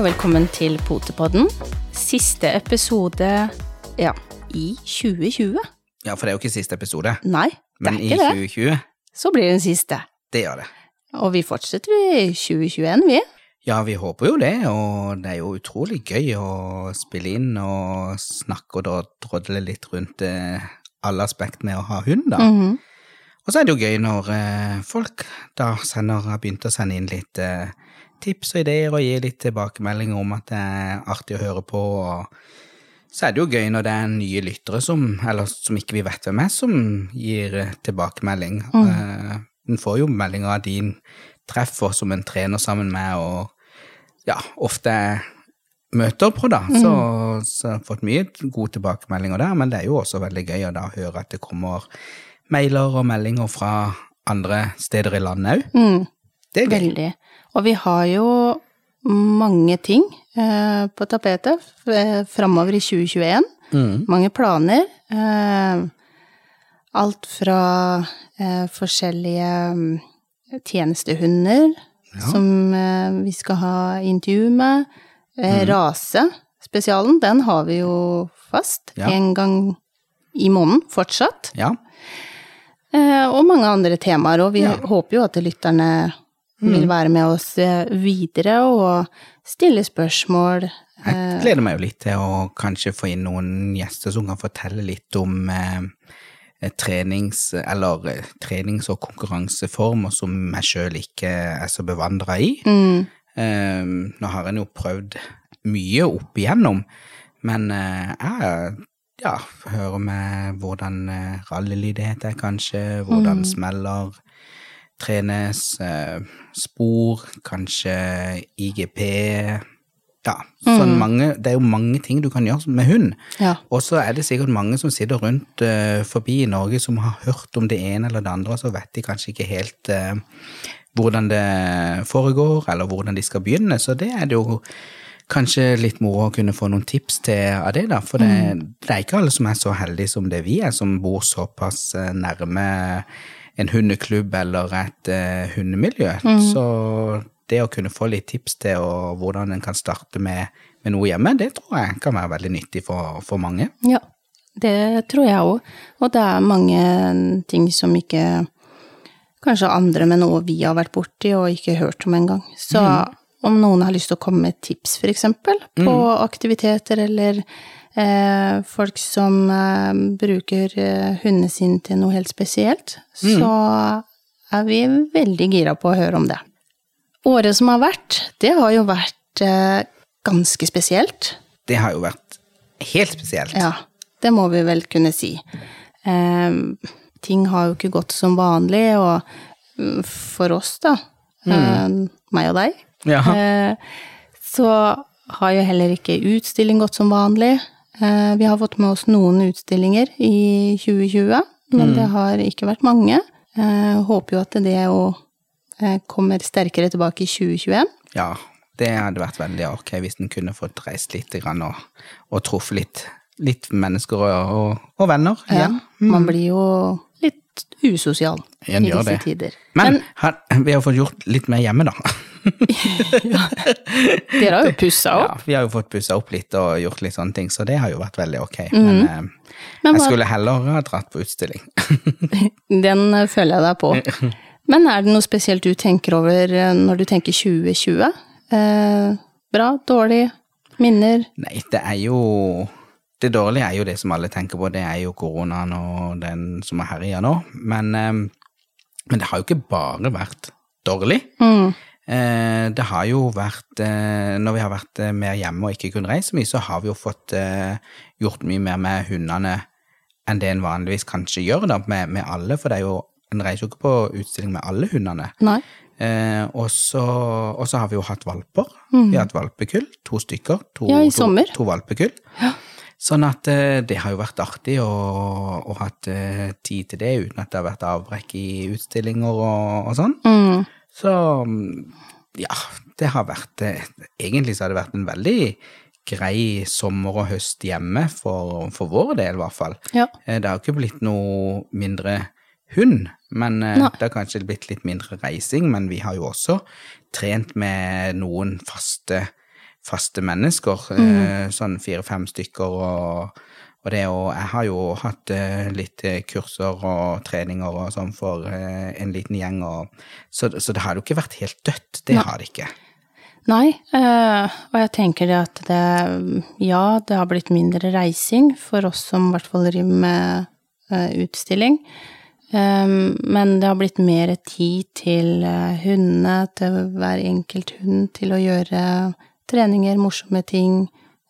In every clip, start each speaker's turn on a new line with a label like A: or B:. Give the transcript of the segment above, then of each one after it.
A: Og velkommen til Potepodden. Siste episode, ja, i 2020.
B: Ja, for det er jo ikke siste episode,
A: Nei, det er ikke det.
B: Men i 2020,
A: Så blir det den siste.
B: det gjør det.
A: Og vi fortsetter i 2021, vi.
B: Ja, vi håper jo det, og det er jo utrolig gøy å spille inn og snakke og drodle litt rundt eh, alle aspektene med å ha hund, da.
A: Mhm.
B: Og så er det jo gøy når eh, folk da sender, har begynt å sende inn litt eh, tips og ideer og gi litt tilbakemeldinger om at det er artig å høre på. og så er det jo gøy når det er nye lyttere som, eller som ikke vi vet hvem er, som gir eh, tilbakemelding. Mm. En får jo meldinger av din treffer som en trener sammen med og ja, ofte møter på, da. Så, så jeg har fått mye gode tilbakemeldinger der, men det er jo også veldig gøy å da høre at det kommer mailer og meldinger fra andre steder i landet òg.
A: Mm,
B: Det er gøy.
A: veldig. Og vi har jo mange ting eh, på tapetet f- framover i 2021.
B: Mm.
A: Mange planer. Eh, alt fra eh, forskjellige tjenestehunder tjenestehunder som eh, vi skal ha intervju med. Eh, Rasespesialen, den har vi jo fast
B: Ja.
A: en gang i måneden fortsatt.
B: Ja.
A: Eh, og mange andre temaer, og vi
B: Ja.
A: håper jo at lytterne vil være med oss eh, videre og stille spørsmål.
B: Jeg gleder meg jo litt til å kanskje få inn noen gjester som kan fortelle litt om eh, trenings- eller eh, trenings- og konkurranseformer som jeg sjøl ikke er så bevandra i.
A: Mm,
B: Eh, nå har en jo prøvd mye opp igjennom, men eh, jeg ja, hører med hvordan eh, rallylydighet er kanskje, hvordan smeller trenes, eh, spor, kanskje IGP Ja, sånn mange Det er jo mange ting du kan gjøre med hund.
A: ja.
B: Og så er det sikkert mange som sitter rundt eh, forbi i Norge som har hørt om det ene eller det andre, og så vet de kanskje ikke helt eh, hvordan det foregår, eller hvordan de skal begynne. Så det er det jo kanskje litt moro å kunne få noen tips til av det, da. For det, det er ikke alle som er så heldige som det vi er, som bor såpass nærme en hundeklubb eller et eh, hundemiljø. Så det å kunne få litt tips til og hvordan en kan starte med, med noe hjemme, det tror jeg kan være veldig nyttig for, for mange.
A: Ja, det tror jeg òg. Og det er mange ting som ikke Kanskje andre, med noe vi har vært borti og ikke hørt om engang. Så om noen har lyst til å komme med tips, eksempel, på aktiviteter eller folk som eh, bruker eh, hundene sine til noe helt spesielt, så er vi veldig gira på å høre om det. Året som har vært, det har jo vært eh, ganske spesielt.
B: Det har jo vært helt spesielt.
A: Ja, det må vi vel kunne si. Ting har jo ikke gått som vanlig, og mm, for oss, da, eh, meg og deg,
B: Ja.
A: eh, så har jo heller ikke utstilling gått som vanlig. Eh, vi har fått med oss noen utstillinger i 2020, men det har ikke vært mange. Jeg håper jo at det eh, kommer sterkere tilbake i 2021.
B: Ja, det hadde vært veldig ok hvis en kunne fått reist litt og, og truffet litt, litt mennesker og, og, venner igjen.
A: Man blir jo litt usosial i disse
B: det.
A: tider.
B: Men, har, vi har fått gjort litt mer hjemme, da.
A: Dere har jo pussa
B: Ja, vi har jo fått pussa opp litt og gjort litt sånne ting, så det har jo vært veldig ok. Men, eh.
A: Men
B: jeg skulle heller ha dratt på utstilling.
A: Den eh, føler jeg deg på. Men er det noe spesielt du tenker over eh, når du tenker 2020? Eh, bra, dårlig, minner?
B: Nei, det er jo Det dårlige er jo det som alle tenker på, det er jo koronaen og den som er herja nå. Men, eh, men det har jo ikke bare vært dårlig.
A: Mm.
B: Eh, det har jo vært eh, Når vi har vært eh, mer hjemme og ikke kunne reise mye, så har vi jo fått gjort mye mer med hundene enn det en vanligvis kanskje gjør da, med, med alle, for det er jo en reiser jo ikke på utstilling med alle hundene.
A: Nei.
B: Eh, og, så, har vi jo hatt valper. Vi har hatt valpekull, to stykker. To,
A: Ja, i
B: to-
A: sommer.
B: To, valpekull. Ja. Sånn at eh, det har jo vært artig å, å hatt eh, tid til det uten at det har vært avbrekk i utstillinger og, og sånn.
A: Mm.
B: Så ja, det har vært eh, Egentlig så har det vært en veldig grei sommer og høst hjemme, for, for vår del i hvert fall.
A: Ja.
B: Eh, Det har ikke blitt noe mindre hund, men eh,
A: Nei.
B: det har kanskje blitt litt mindre reising. Men vi har jo også trent med noen faste faste mennesker, mm. sånn fire-fem stykker. Og, og det å Jeg har jo hatt eh, litt eh, kurser og treninger og sånn for eh, en liten gjeng, og, så, så det har jo ikke vært helt dødt. Det
A: Nei.
B: har det ikke.
A: Nei, og jeg tenker at det Ja, det har blitt mindre reising for oss som i hvert fall driver med utstilling. Um, men det har blitt mer tid til hundene, til hver enkelt hund, til å gjøre treninger, morsomme ting.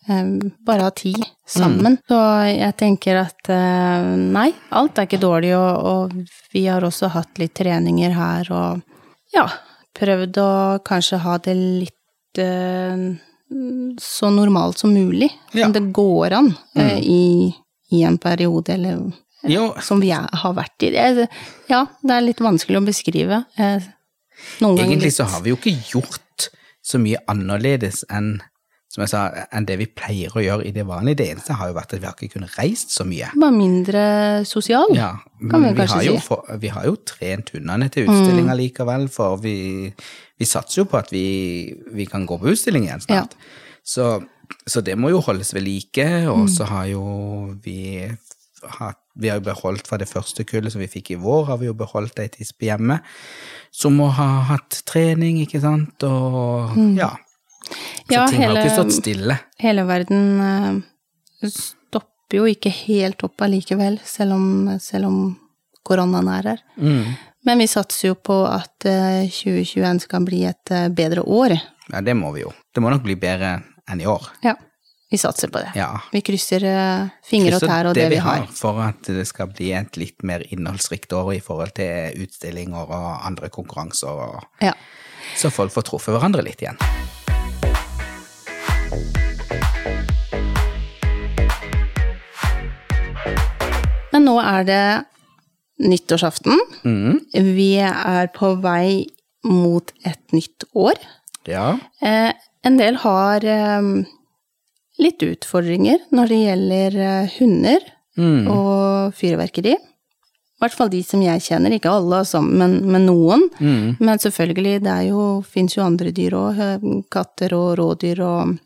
A: Um, bare ha tid sammen. Så jeg tenker at eh, nei, alt er ikke dårlig, og, og vi har også hatt litt treninger her og ja, prøvd å kanskje ha det litt uh, så normalt som mulig.
B: Ja.
A: Som det går an eh, i, i en periode, eller
B: Jo,
A: som vi er, har vært i. Det, ja, det er litt vanskelig å beskrive. Uh,
B: egentlig så har vi jo ikke gjort så mye annerledes enn som jeg sa, enn det vi pleier å gjøre i det vanlige. Det eneste har jo vært at vi har ikke kunnet reist så mye.
A: Bare mindre sosial,
B: Ja,
A: kan vi
B: vi
A: kanskje si. Mm.
B: for, vi har jo trent hundene til utstillinga likevel, for vi, vi satser jo på at vi, vi kan gå på utstilling igjen snart. Så, så det må jo holdes ved like, og
A: Mm.
B: så har jo vi hatt vi har jo beholdt fra det første kullet som vi fikk i vår, har vi jo beholdt ei tispe hjemme, som må ha hatt trening, ikke sant, og ja. Så.
A: Ja,
B: ting har jo ikke stått stille.
A: Hele verden eh, stopper jo ikke helt opp allikevel, selv om, selv om koronaen er her.
B: Mm.
A: Men vi satser jo på at eh, 2021 skal bli et eh, bedre år.
B: Ja, det må vi jo. Det må nok bli bedre enn i år.
A: Ja, vi satser på det.
B: Ja.
A: Vi krysser eh, fingre og tær og det, vi har.
B: For at det skal bli et litt mer innholdsrikt år i forhold til utstillinger og andre konkurranser, og
A: Ja.
B: så folk får truffet hverandre litt igjen.
A: Men nå er det nyttårsaften.
B: Mm.
A: Vi er på vei mot et nytt år.
B: Ja.
A: Eh, en del har eh, litt utfordringer når det gjelder eh, hunder
B: Mm.
A: og fyrverkeri. I hvert fall de som jeg kjenner, ikke alle, altså, men, men noen.
B: Mm.
A: Men selvfølgelig, det fins jo andre dyr òg, katter og rådyr og eh,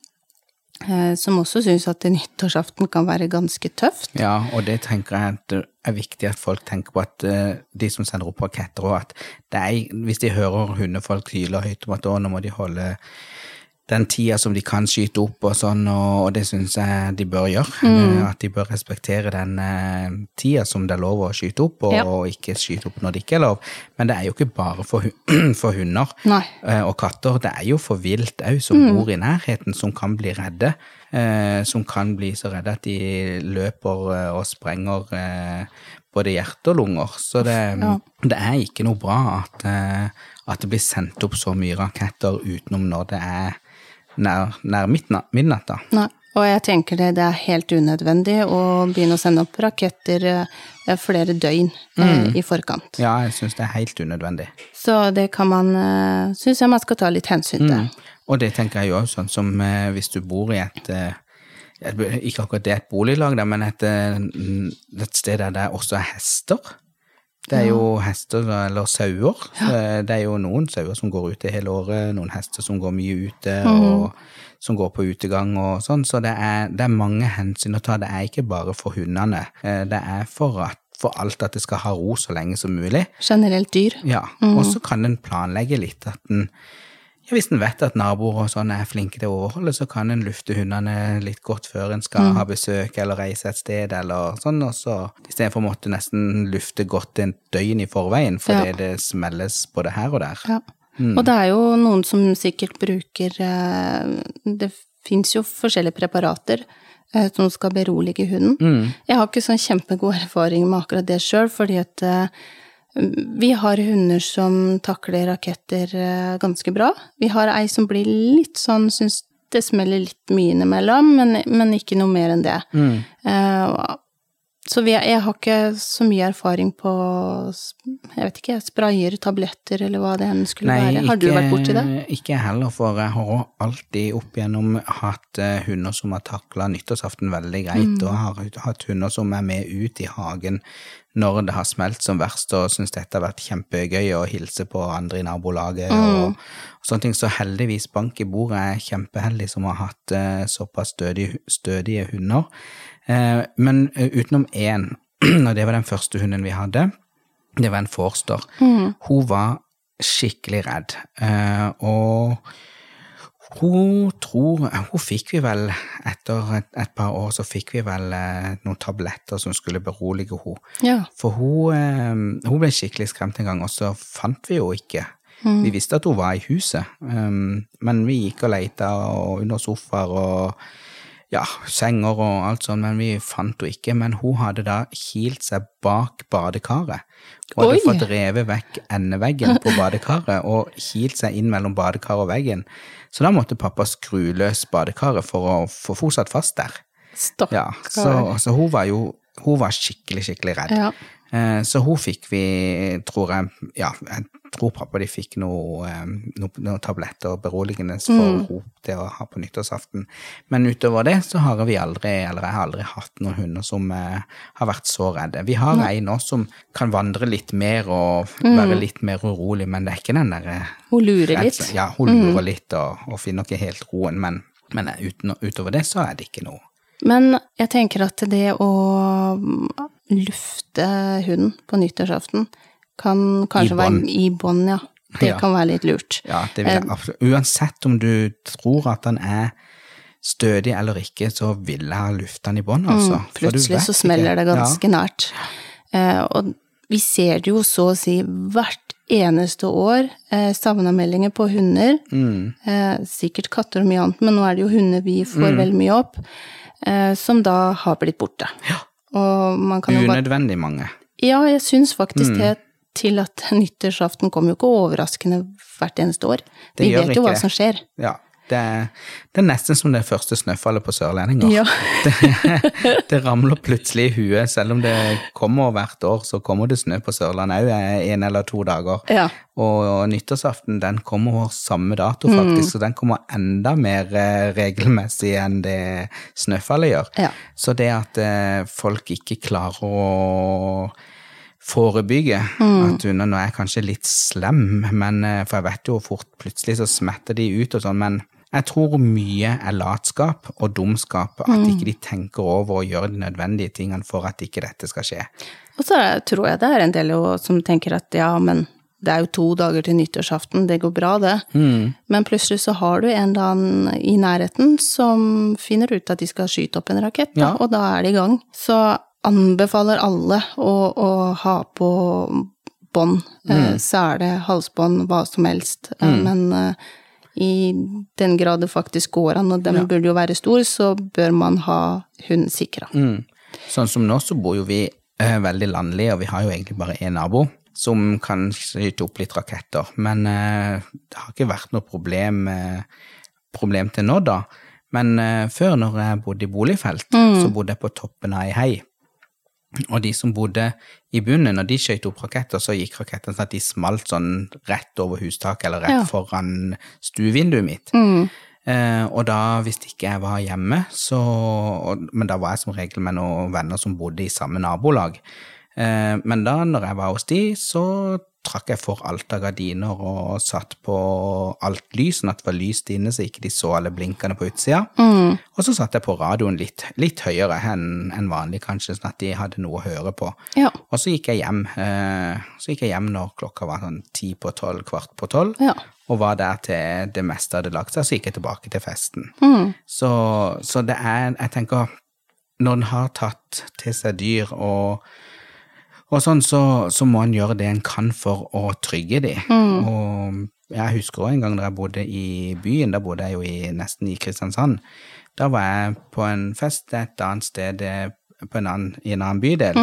A: Som også syns at nyttårsaften kan være ganske tøft.
B: ja, og det tenker jeg at er viktig at folk tenker på at eh, de som sender opp raketter, og at er, hvis de hører hundefolk hyle høyt om at nå må de holde den tida som de kan skyte opp og sånn, og, det syns jeg de bør gjøre. Mm. At de bør respektere den eh, tida som det er lov å skyte opp, og,
A: Ja.
B: og ikke skyte opp når det ikke er lov. Men det er jo ikke bare for, for hunder eh, og katter, det er jo for vilt òg som bor i nærheten, som kan bli redde. Eh, som kan bli så redde at de løper eh, og sprenger eh, både hjerte og lunger. Så det,
A: Ja.
B: det er ikke noe bra at, eh, at det blir sendt opp så mye raketter utenom når det er nær, nær midnatt, da.
A: Nei. Og jeg tenker det, det er helt unødvendig å begynne å sende opp raketter eh, flere døgn mm. i forkant.
B: Ja, jeg syns det er helt unødvendig.
A: Så det kan man Syns jeg man skal ta litt hensyn til.
B: Og det tenker jeg jo sånn som eh, hvis du bor i et eh, ikke akkurat det er et boliglag, men et, eh, et sted der det også er hester. Det er jo hester eller sauer. Det er jo noen sauer som går ute hele året, noen hester som går mye ute, og som går på utegang og sånn. Så det er, det er mange hensyn å ta. Det er ikke bare for hundene. Eh, Det er for, at, for alt at det skal ha ro så lenge som mulig.
A: Generelt dyr.
B: Ja, og så kan en planlegge litt at en Hvis en vet at naboer og sånn er flinke til å overholde, så kan en lufte hundene litt godt før en skal ha besøk eller reise et sted eller sånn, og så istedenfor å måtte nesten lufte godt en døgn i forveien fordi
A: Ja.
B: det smelles både her og der.
A: Ja. Og det er jo noen som sikkert bruker eh, Det fins jo forskjellige preparater eh, som skal berolige hunden. Jeg har ikke sånn kjempegod erfaring med akkurat det sjøl, fordi at eh, vi har hunder som takler raketter eh, ganske bra. Vi har ei som blir litt sånn, syns det smeller litt mye innimellom, men, men ikke noe mer enn det. Eh, Så vi, jeg har ikke så mye erfaring på jeg vet ikke, sprayer, tabletter eller hva det enn skulle være. Har du vært borti det?
B: Ikke heller, for jeg har alltid opp igjennom hatt eh, hunder som har takla nyttårsaften veldig greit,
A: Mm.
B: og har hatt hunder som er med ut i hagen når det har smelt som verst, og syns dette har vært kjempegøy å hilse på andre i nabolaget
A: Mm.
B: og, og sånne ting. Så heldigvis, bank i bordet, er kjempeheldig som har hatt eh, såpass stødige, stødige hunder. Eh, men eh, utenom én, og det var den første hunden vi hadde, det var en forster. Hun var skikkelig redd, eh, og hun tror Hun fikk vi vel, etter et, et par år, så fikk vi vel noen tabletter som skulle berolige henne.
A: Ja.
B: For hun, hun ble skikkelig skremt en gang, og så fant vi jo ikke. Vi visste at hun var i huset, men vi gikk og leita under sofaer og ja, senger og alt sånt, men vi fant henne ikke. Men hun hadde da kilt seg bak badekaret, og hadde
A: Oi.
B: fått revet vekk endeveggen på badekaret og kilt seg inn mellom badekaret og veggen. Så da måtte pappa skru løs badekaret for å få fortsatt fast der.
A: Stakkar.
B: Ja, så, så hun var jo hun var skikkelig, skikkelig redd.
A: Ja.
B: Eh, Så hun fikk vi, tror jeg, ja, jeg tror pappa de fikk noen eh, noe, noe tabletter beroligende for
A: Mm.
B: ro til å ha på nyttårsaften. Men utover det så har vi aldri, eller jeg har aldri hatt noen hunder som eh, har vært så redde. Vi har ei nå som kan vandre litt mer og
A: Mm.
B: være litt mer urolig, men det er ikke den derre
A: Hun lurer litt.
B: Ja, hun lurer litt og, og finner ikke helt roen, men, men uten, utover det så er det ikke noe.
A: Men jeg tenker at det å mm, lufte hunden på nyttårsaften kan kanskje
B: bånd.
A: være i bånd, ja. Det
B: Ja.
A: kan være litt lurt.
B: Ja, det vil jeg absolutt. Uansett om du tror at den er stødig eller ikke, så vil jeg ha lufta han i bånn, altså.
A: Mm, plutselig så smeller det ganske nært. Eh, og vi ser det jo så å si hvert eneste år, eh, savna-meldinger på hunder.
B: Mm.
A: Eh, sikkert katter og mye annet, men nå er det jo hunder vi får
B: Mm.
A: veldig mye opp, eh, som da har blitt borte. Og man kan
B: Ja.
A: jo bare
B: Unødvendig mange.
A: Ja, jeg syns faktisk
B: Mm.
A: det til at nyttårsaften kommer jo ikke overraskende hvert eneste år.
B: Det
A: Vi vet jo
B: ikke
A: hva som skjer.
B: Ja. Det, det er nesten som det første snøfallet på sørlendinger.
A: Ja.
B: Det, det ramler plutselig i huet, selv om det kommer hvert år, så kommer det snø på Sørlandet òg en eller to dager.
A: Ja.
B: Og nyttårsaften den kommer samme dato,
A: Mm.
B: faktisk, så den kommer enda mer eh, regelmessig enn det snøfallet gjør.
A: Ja.
B: Så det at eh, folk ikke klarer å forebygge
A: Mm.
B: at hun nå er kanskje litt slem, men, eh, for jeg vet jo fort plutselig så smetter de ut og sånn, men jeg tror mye er latskap og dumskap, at
A: Mm.
B: ikke de tenker over å gjøre de nødvendige tingene for at ikke dette skal skje.
A: Og så tror jeg det er en del som tenker at ja, men det er jo to dager til nyttårsaften, det går bra det.
B: Mm.
A: Men plutselig så har du en eller annen i nærheten som finner ut at de skal skyte opp en rakett, da,
B: Ja.
A: og da er de i gang. Så anbefaler alle å, å ha på bånd, Mm. sele, halsbånd, hva som helst. Mm. Men eh, i den grad det faktisk går an, og den burde jo være stor, så bør man ha hund sikra.
B: Mm. Sånn som nå så bor jo vi eh, veldig landlig, og vi har jo egentlig bare én nabo som kan skyte opp litt raketter. Men eh, det har ikke vært noe problem, eh, problem til nå, da. Men eh, før, når jeg bodde i boligfelt, så bodde jeg på toppen av ei hei. Og de som bodde i bunnen, når de skjøt opp raketter, så gikk rakettene sånn at de smalt sånn rett over hustaket, eller rett
A: Ja.
B: foran stuevinduet mitt.
A: Mm.
B: Eh, og da, hvis ikke jeg var hjemme, så og, Men da var jeg som regel med noen venner som bodde i samme nabolag. Eh, men da, når jeg var hos de, så trakk jeg for alt av gardiner og satt på alt lys, sånn at det var lyst inne, så ikke de så alle blinkene på utsida.
A: Mm.
B: Og så satte jeg på radioen litt, litt høyere enn en vanlig, kanskje, sånn at de hadde noe å høre på.
A: Ja.
B: Og så gikk jeg hjem. Eh, så gikk jeg hjem når klokka var sånn ti på tolv, kvart på tolv
A: Ja.
B: og var der til det meste hadde lagt seg, så gikk jeg tilbake til festen.
A: Mm.
B: Så, så det er, jeg tenker, når en har tatt til seg dyr og, og sånn, så, så må en gjøre det en kan for å trygge de. Og jeg husker også en gang da jeg bodde i byen, da bodde jeg jo i, nesten i Kristiansand. Da var jeg på en fest et annet sted eh, på en annen, i en annen bydel.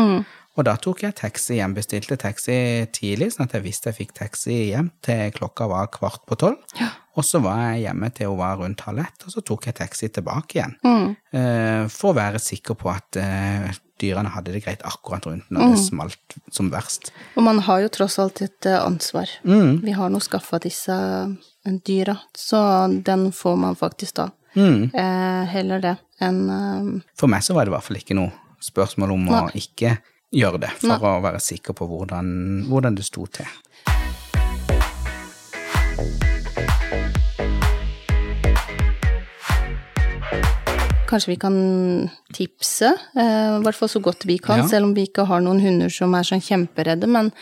B: Og da tok jeg taxi hjem, bestilte taxi tidlig, sånn at jeg visste jeg fikk taxi hjem til klokka var kvart på tolv. Og så var jeg hjemme til hun var rundt halv ett, og så tok jeg taxi tilbake igjen.
A: Mm.
B: Eh, for å være sikker på at eh, dyrene hadde det greit akkurat rundt når det smalt som verst.
A: Og man har jo tross alt et eh, ansvar.
B: Mm.
A: Vi har nå skaffa disse dyra, så den får man faktisk da.
B: Mm.
A: Eh, heller det enn eh,
B: For meg så var det i hvert fall ikke noe spørsmål om å ikke gjøre det, for
A: Nei.
B: å være sikker på hvordan, hvordan det sto til.
A: Kanskje vi kan tipse, eh, i hvert fall så godt vi kan,
B: Ja.
A: selv om vi ikke har noen hunder som er sånn kjemperedde, men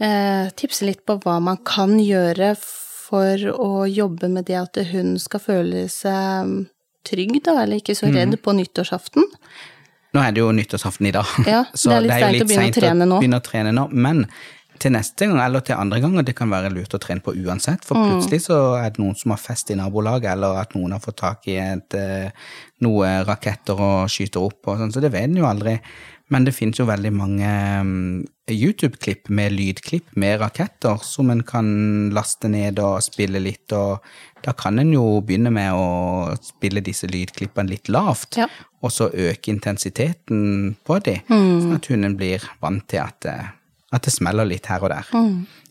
A: eh, tipse litt på hva man kan gjøre for å jobbe med det at hunden skal føle seg trygg, da, eller ikke så redd mm. på nyttårsaften.
B: Nå er det jo nyttårsaften i dag,
A: Ja,
B: så
A: det er litt sent å begynne å
B: sent
A: trene nå.
B: begynne å trene nå. Men til neste gang, eller til andre ganger, det kan være lurt å trene på uansett. For
A: Mm.
B: plutselig så er det noen som har fest i nabolaget, eller at noen har fått tak i et, eh, noe raketter og skyter opp og sånn, så det vet en jo aldri. Men det finnes jo veldig mange mm, YouTube-klipp med lydklipp med raketter som en kan laste ned og spille litt, og da kan en jo begynne med å spille disse lydklippene litt lavt,
A: Ja.
B: og så øke intensiteten på de, sånn at hunden blir vant til at det, at det smeller litt her og der.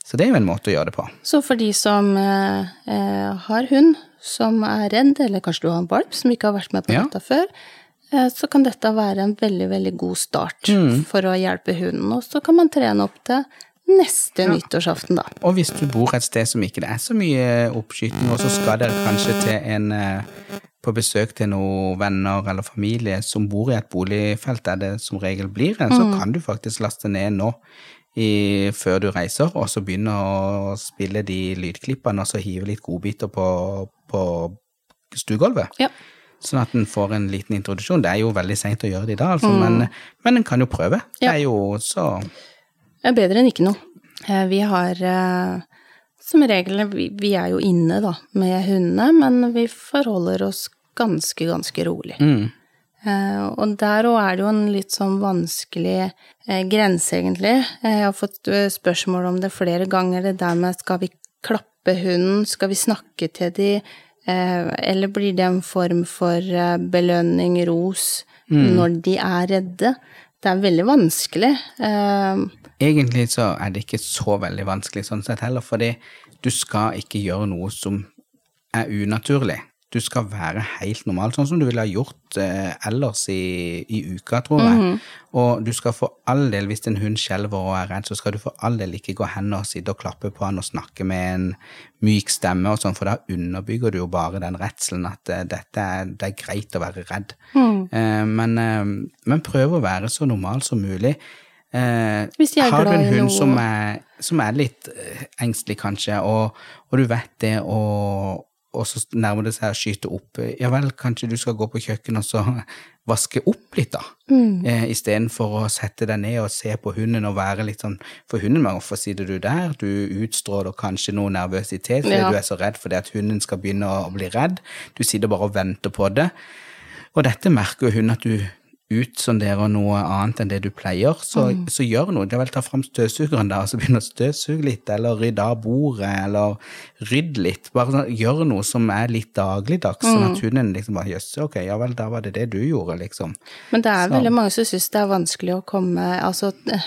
B: Så det er jo en måte å gjøre det på.
A: Så for de som eh, eh, har hund som er redd, eller kanskje du har en valp som ikke har vært med på
B: Ja.
A: dette før, eh, så kan dette være en veldig, veldig god start
B: Mm.
A: for å hjelpe hunden. Og så kan man trene opp til neste nyttårsaften, da.
B: Og hvis du bor et sted som ikke det er så mye oppskyting, og så skal dere kanskje til en eh, på besøk til noen venner eller familie som bor i et boligfelt der det som regel blir en, så kan du faktisk laste ned nå i, før du reiser, og så begynne å spille de lydklippene, og så hive litt godbiter på, på stuegulvet.
A: Ja.
B: Sånn at en får en liten introduksjon. Det er jo veldig seint å gjøre det i dag, altså, men, men en kan jo prøve. Det er jo så
A: Det er bedre enn ikke noe. Eh, Vi har eh, som regel Vi, er jo inne, da, med hundene, men vi forholder oss ganske, ganske rolig.
B: mm,
A: og der òg er det jo en litt sånn vanskelig eh, grense, egentlig. Eh, jeg har fått eh, spørsmål om det flere ganger, det der med skal vi klappe hunden, skal vi snakke til de, eh, eller blir det en form for eh, belønning, ros, når de er redde? Det er veldig vanskelig. Eh,
B: Egentlig så er det ikke så veldig vanskelig sånn sett heller, fordi du skal ikke gjøre noe som er unaturlig. Du skal være helt normal, sånn som du ville ha gjort eh, ellers i, i uka, tror jeg. Og du skal for all del, hvis en hund skjelver og er redd, så skal du for all del ikke gå hen og sitte og klappe på han og snakke med en myk stemme og sånn, for da underbygger du jo bare den redselen at eh, dette er, det er greit å være redd. Eh, men, eh, men prøv å være så normal som mulig. Eh, har du en hund som er, som er litt eh, engstelig, kanskje, og, og du vet det, og, og så nærmer det seg å skyte opp, ja vel, kanskje du skal gå på kjøkkenet og så vaske opp litt, da,
A: Mm.
B: eh, istedenfor å sette deg ned og se på hunden og være litt sånn For hunden, hvorfor sitter du der? Du utstråler kanskje noe nervøsitet fordi
A: Ja.
B: du er så redd fordi at hunden skal begynne å bli redd. Du sitter bare og venter på det. Og dette merker jo hun at du utsonderer noe annet enn det du pleier, så, så gjør noe. Det er vel ta fram støvsugeren da, og så begynne å støvsuge litt, eller rydde av bordet, eller rydde litt. Bare sånn, gjør noe som er litt dagligdags, sånn at hunden liksom bare jøss, ok, ja vel, da var det det du gjorde, liksom.
A: Men det er
B: Så-
A: veldig mange som syns det er vanskelig å komme Altså eh,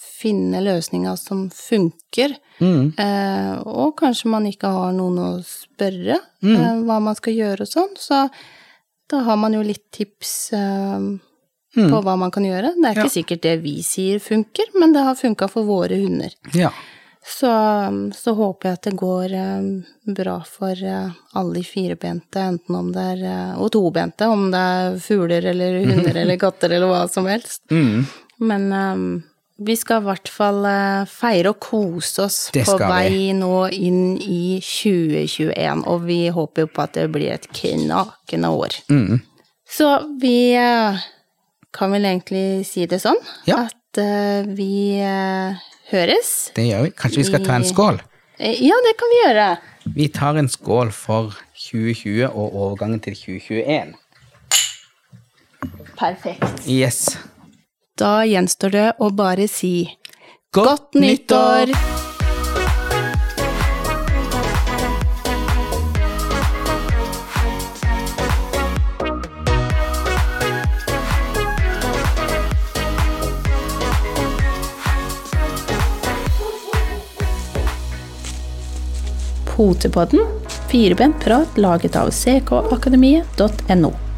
A: finne løsninger som funker.
B: Mm.
A: Eh, og kanskje man ikke har noen å spørre eh, hva man skal gjøre og sånn. Så da har man jo litt tips eh, på hva man kan gjøre. Det er ikke
B: Ja.
A: sikkert det vi sier funker, men det har funka for våre hunder.
B: Ja.
A: Så, så håper jeg at det går eh, bra for eh, alle de firebente, enten om det er eh, Og tobente, om det er fugler eller hunder eller katter eller hva som helst.
B: Mm.
A: Men vi skal i hvert fall eh, feire og kose oss på vei
B: vi.
A: nå inn i 2021, og vi håper jo på at det blir et knakende år.
B: Mm.
A: Så vi eh, kan vel egentlig si det sånn
B: Ja.
A: at eh, vi høres.
B: Det gjør vi. Kanskje vi skal ta en skål?
A: Ja, det kan vi gjøre.
B: Vi tar en skål for 2020 og overgangen til 2021.
A: Perfekt.
B: Yes.
A: Da gjenstår det å bare si godt,
B: godt
A: nyttår! Potepodden. Firebent prat laget av ckakademiet.no.